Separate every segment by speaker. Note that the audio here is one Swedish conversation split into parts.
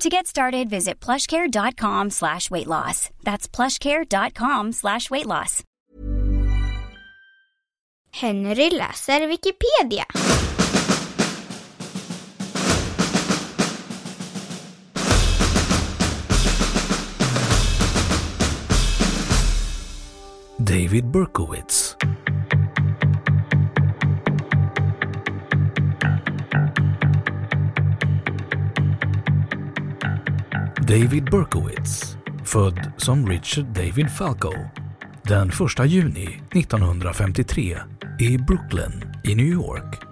Speaker 1: To get started, visit plushcare.com slash weight loss. That's plushcare.com slash weight loss.
Speaker 2: Henry läser Wikipedia.
Speaker 3: David Berkowitz. David Berkowitz, född som Richard David Falco den 1 juni 1953 i Brooklyn i New York,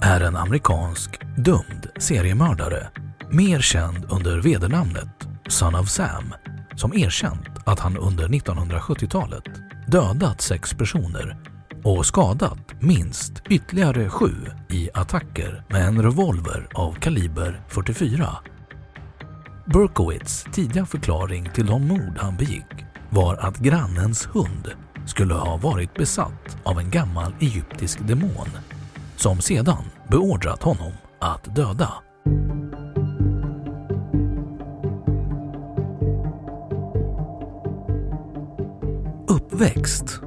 Speaker 3: är en amerikansk dömd seriemördare, mer känd under vedernamnet Son of Sam, som erkänt att han under 1970-talet dödat sex personer och skadat minst ytterligare sju i attacker med en revolver av kaliber 44. Berkowitz tidiga förklaring till de mord han begick var att grannens hund skulle ha varit besatt av en gammal egyptisk demon som sedan beordrat honom att döda. Uppväxt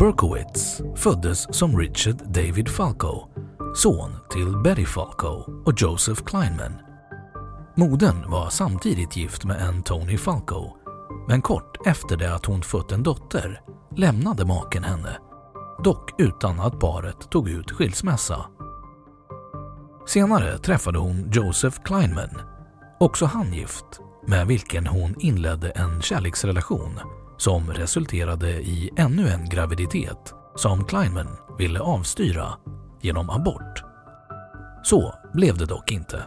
Speaker 3: Berkowitz föddes som Richard David Falco, son till Betty Falco och Joseph Kleinman. Modern var samtidigt gift med en Tony Falco, men kort efter det att hon fött en dotter lämnade maken henne, dock utan att paret tog ut skilsmässa. Senare träffade hon Joseph Kleinman, också han gift, med vilken hon inledde en kärleksrelation som resulterade i ännu en graviditet som Kleinman ville avstyra genom abort. Så blev det dock inte.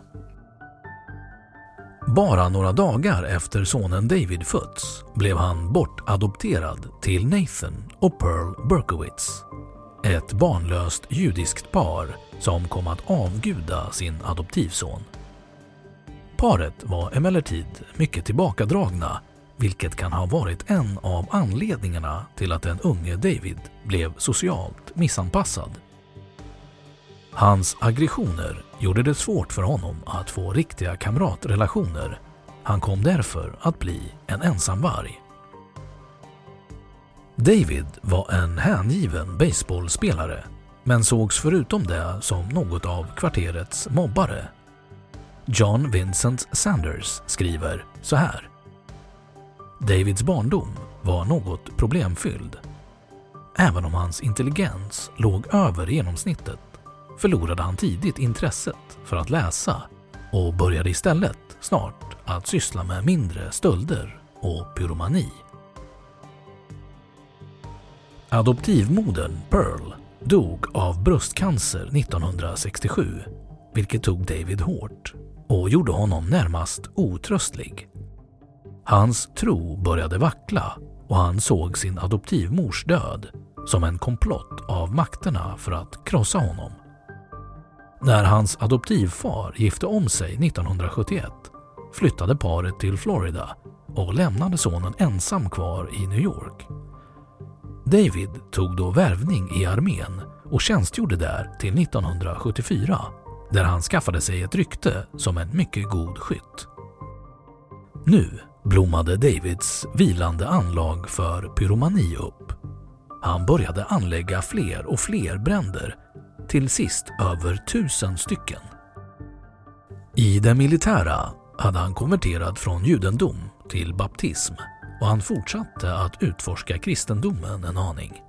Speaker 3: Bara några dagar efter sonen David fötts blev han bortadopterad till Nathan och Pearl Berkowitz. Ett barnlöst judiskt par som kom att avguda sin adoptivson. Paret var emellertid mycket tillbakadragna vilket kan ha varit en av anledningarna till att den unge David blev socialt missanpassad. Hans aggressioner gjorde det svårt för honom att få riktiga kamratrelationer. Han kom därför att bli en ensamvarg. David var en hängiven baseballspelare men sågs förutom det som något av kvarterets mobbare. John Vincent Sanders skriver så här. Davids barndom var något problemfylld. Även om hans intelligens låg över genomsnittet förlorade han tidigt intresset för att läsa och började istället snart att syssla med mindre stölder och pyromani. Adoptivmodern Pearl dog av bröstcancer 1967, vilket tog David hårt och gjorde honom närmast otröstlig. Hans tro började vackla och han såg sin adoptivmors död som en komplott av makterna för att krossa honom. När hans adoptivfar gifte om sig 1971 flyttade paret till Florida och lämnade sonen ensam kvar i New York. David tog då värvning i armén och tjänstgjorde där till 1974 där han skaffade sig ett rykte som en mycket god skytt. Nu blommade Davids vilande anlag för pyromani upp. Han började anlägga fler och fler bränder, till sist över tusen stycken. I det militära hade han konverterat från judendom till baptism och han fortsatte att utforska kristendomen en aning.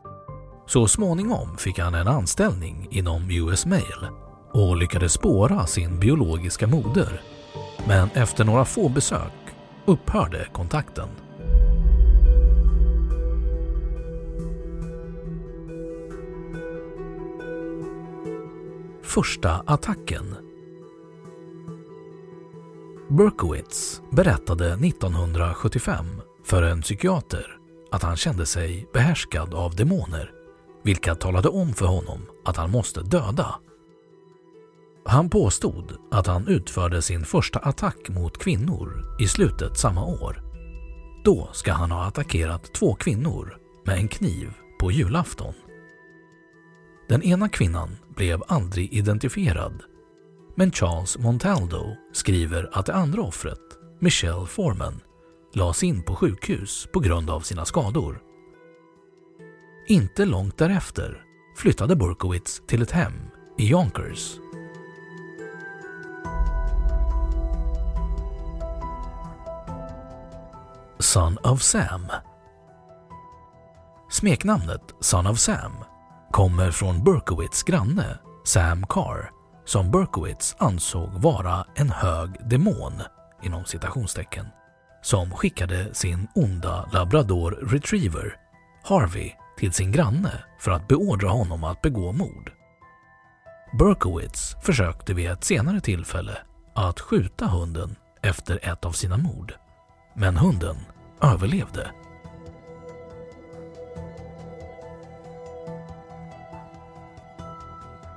Speaker 3: Så småningom fick han en anställning inom US Mail och lyckades spåra sin biologiska moder. Men efter några få besök upphörde kontakten. Första attacken Berkowitz berättade 1975 för en psykiater att han kände sig behärskad av demoner, vilka talade om för honom att han måste döda. Han påstod att han utförde sin första attack mot kvinnor i slutet samma år. Då ska han ha attackerat två kvinnor med en kniv på julafton. Den ena kvinnan blev aldrig identifierad men Charles Montaldo skriver att det andra offret, Michelle Foreman, lades in på sjukhus på grund av sina skador. Inte långt därefter flyttade Burkowitz till ett hem i Yonkers. Son of Sam Smeknamnet Son of Sam kommer från Berkowitz granne Sam Carr som Berkowitz ansåg vara en hög demon inom citationstecken som skickade sin onda labrador retriever Harvey till sin granne för att beordra honom att begå mord. Berkowitz försökte vid ett senare tillfälle att skjuta hunden efter ett av sina mord, men hunden överlevde.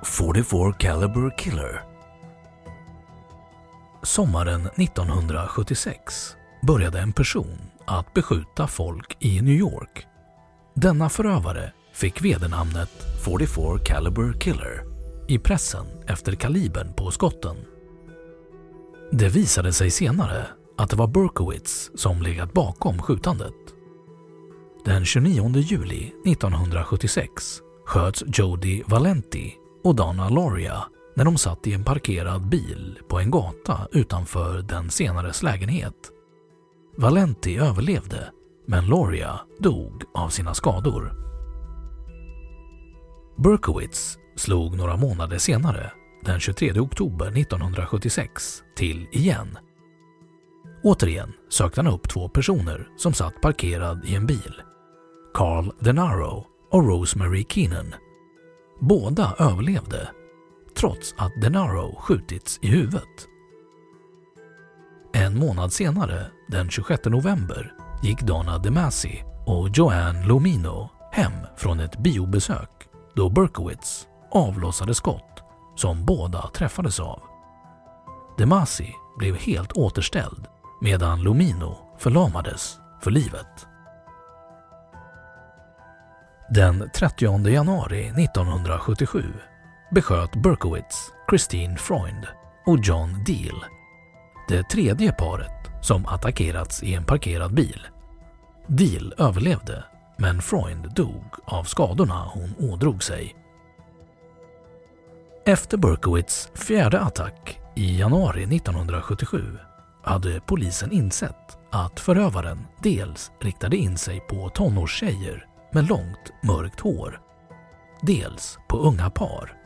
Speaker 3: “44 Caliber Killer” Sommaren 1976 började en person att beskjuta folk i New York. Denna förövare fick vedernamnet 44 Caliber Killer i pressen efter kalibern på skotten. Det visade sig senare att det var Berkowitz som legat bakom skjutandet. Den 29 juli 1976 sköts Jody Valenti och Donna Loria när de satt i en parkerad bil på en gata utanför den senares lägenhet. Valenti överlevde, men Loria dog av sina skador. Berkowitz slog några månader senare, den 23 oktober 1976, till igen. Återigen sökte han upp två personer som satt parkerad i en bil. Carl Denaro och Rosemary Keenan. Båda överlevde, trots att Denaro skjutits i huvudet. En månad senare, den 26 november, gick Donna DeMasi och Joanne Lomino hem från ett biobesök då Berkowitz avlossade skott som båda träffades av. DeMasi blev helt återställd medan Lomino förlamades för livet. Den 30 januari 1977 besköt Berkowitz Christine Freund och John Deal det tredje paret som attackerats i en parkerad bil. Deal överlevde, men Freund dog av skadorna hon ådrog sig. Efter Berkowitz fjärde attack i januari 1977 hade polisen insett att förövaren dels riktade in sig på tonårstjejer med långt mörkt hår, dels på unga par.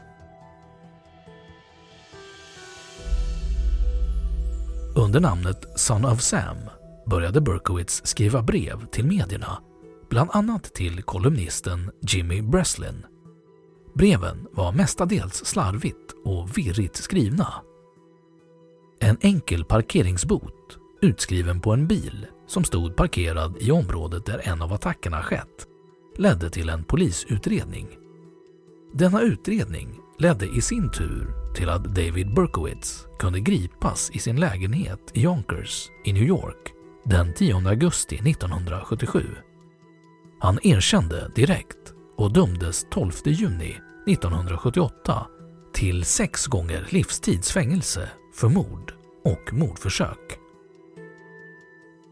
Speaker 3: Under namnet Son of Sam började Berkowitz skriva brev till medierna, bland annat till kolumnisten Jimmy Breslin. Breven var mestadels slarvigt och virrigt skrivna. En enkel parkeringsbot utskriven på en bil som stod parkerad i området där en av attackerna skett ledde till en polisutredning. Denna utredning ledde i sin tur till att David Berkowitz kunde gripas i sin lägenhet i Yonkers i New York den 10 augusti 1977. Han erkände direkt och dömdes 12 juni 1978 till sex gånger livstidsfängelse för mord och mordförsök.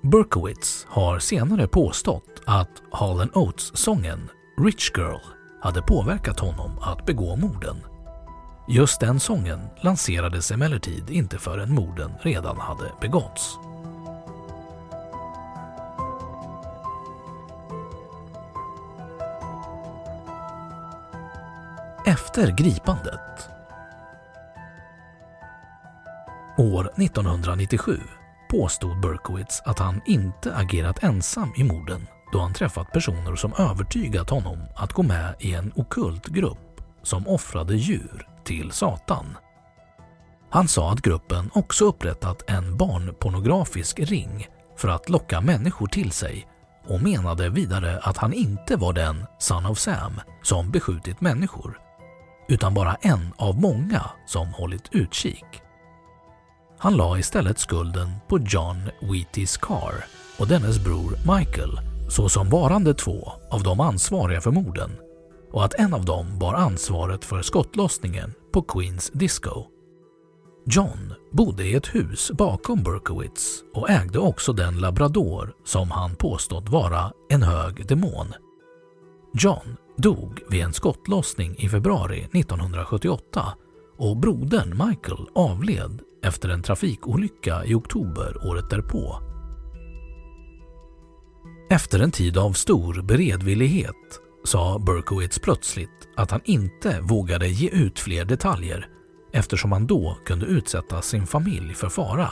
Speaker 3: Berkowitz har senare påstått att Hall Oates-sången “Rich Girl” hade påverkat honom att begå morden. Just den sången lanserades emellertid inte förrän morden redan hade begåtts. Efter gripandet År 1997 påstod Berkowitz att han inte agerat ensam i morden då han träffat personer som övertygat honom att gå med i en okult grupp som offrade djur till Satan. Han sa att gruppen också upprättat en barnpornografisk ring för att locka människor till sig och menade vidare att han inte var den Son of Sam som beskjutit människor utan bara en av många som hållit utkik. Han la istället skulden på John Wheaties Carr och dennes bror Michael såsom varande två av de ansvariga för morden och att en av dem bar ansvaret för skottlossningen på Queens Disco. John bodde i ett hus bakom Berkowitz och ägde också den labrador som han påstått vara en hög demon. John dog vid en skottlossning i februari 1978 och brodern Michael avled efter en trafikolycka i oktober året därpå. Efter en tid av stor beredvillighet sa Berkowitz plötsligt att han inte vågade ge ut fler detaljer eftersom han då kunde utsätta sin familj för fara.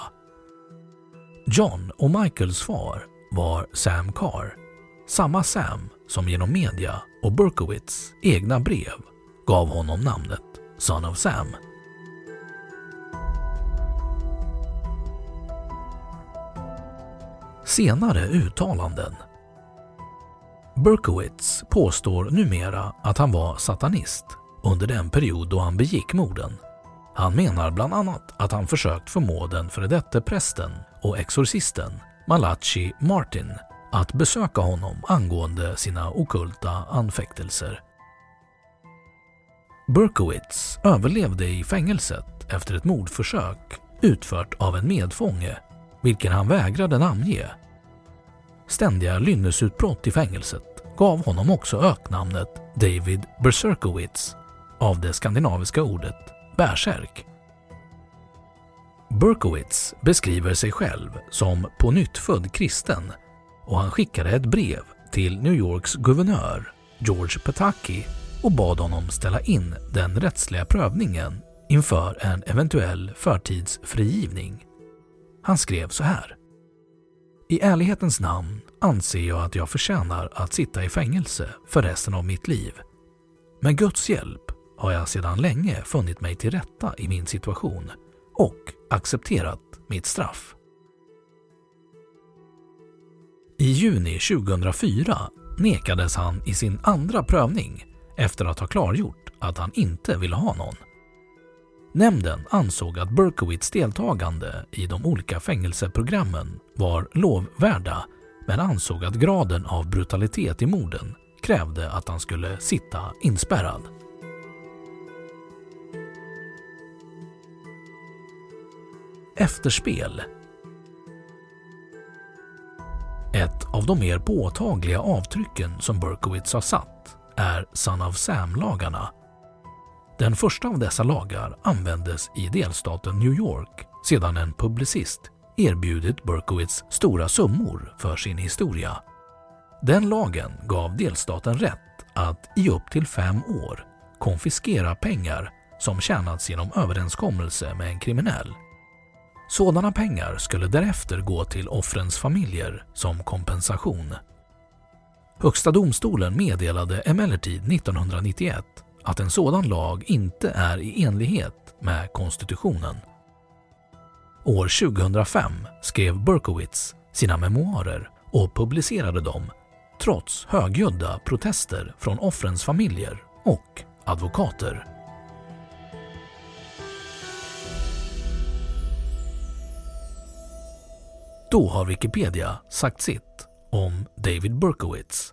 Speaker 3: John och Michaels far var Sam Carr, samma Sam som genom media och Berkowitz egna brev gav honom namnet Son of Sam. Senare uttalanden Berkowitz påstår numera att han var satanist under den period då han begick morden. Han menar bland annat att han försökt förmå den före detta prästen och exorcisten Malachi Martin att besöka honom angående sina okulta anfäktelser. Berkowitz överlevde i fängelset efter ett mordförsök utfört av en medfånge, vilken han vägrade namnge. Ständiga lynnesutbrott i fängelset gav honom också öknamnet David Berserkowitz av det skandinaviska ordet bärsärk. Berkowitz beskriver sig själv som på nytt född kristen och han skickade ett brev till New Yorks guvernör George Pataki och bad honom ställa in den rättsliga prövningen inför en eventuell förtidsfrigivning. Han skrev så här. I ärlighetens namn anser jag att jag förtjänar att sitta i fängelse för resten av mitt liv. Med Guds hjälp har jag sedan länge funnit mig till rätta i min situation och accepterat mitt straff. I juni 2004 nekades han i sin andra prövning efter att ha klargjort att han inte ville ha någon. Nämnden ansåg att Berkowitz deltagande i de olika fängelseprogrammen var lovvärda men ansåg att graden av brutalitet i morden krävde att han skulle sitta inspärrad. Efterspel Ett av de mer påtagliga avtrycken som Berkowitz har satt är Son of Sam-lagarna. Den första av dessa lagar användes i delstaten New York sedan en publicist erbjudit Berkowitz stora summor för sin historia. Den lagen gav delstaten rätt att i upp till fem år konfiskera pengar som tjänats genom överenskommelse med en kriminell. Sådana pengar skulle därefter gå till offrens familjer som kompensation. Högsta domstolen meddelade emellertid 1991 att en sådan lag inte är i enlighet med konstitutionen. År 2005 skrev Berkowitz sina memoarer och publicerade dem trots högljudda protester från offrens familjer och advokater. Då har Wikipedia sagt sitt om David Berkowitz.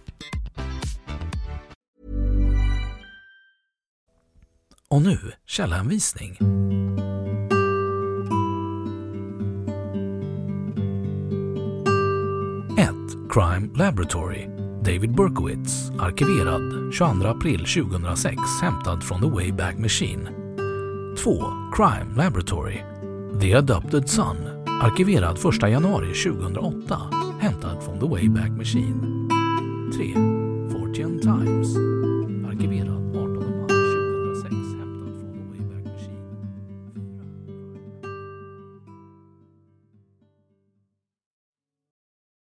Speaker 3: Och nu källhänvisning. 1. Crime Laboratory David Berkowitz, arkiverad 22 april 2006, hämtad från The Wayback Machine. 2. Crime Laboratory The Adopted Son, arkiverad 1 januari 2008, hämtad från The Wayback Machine. 3.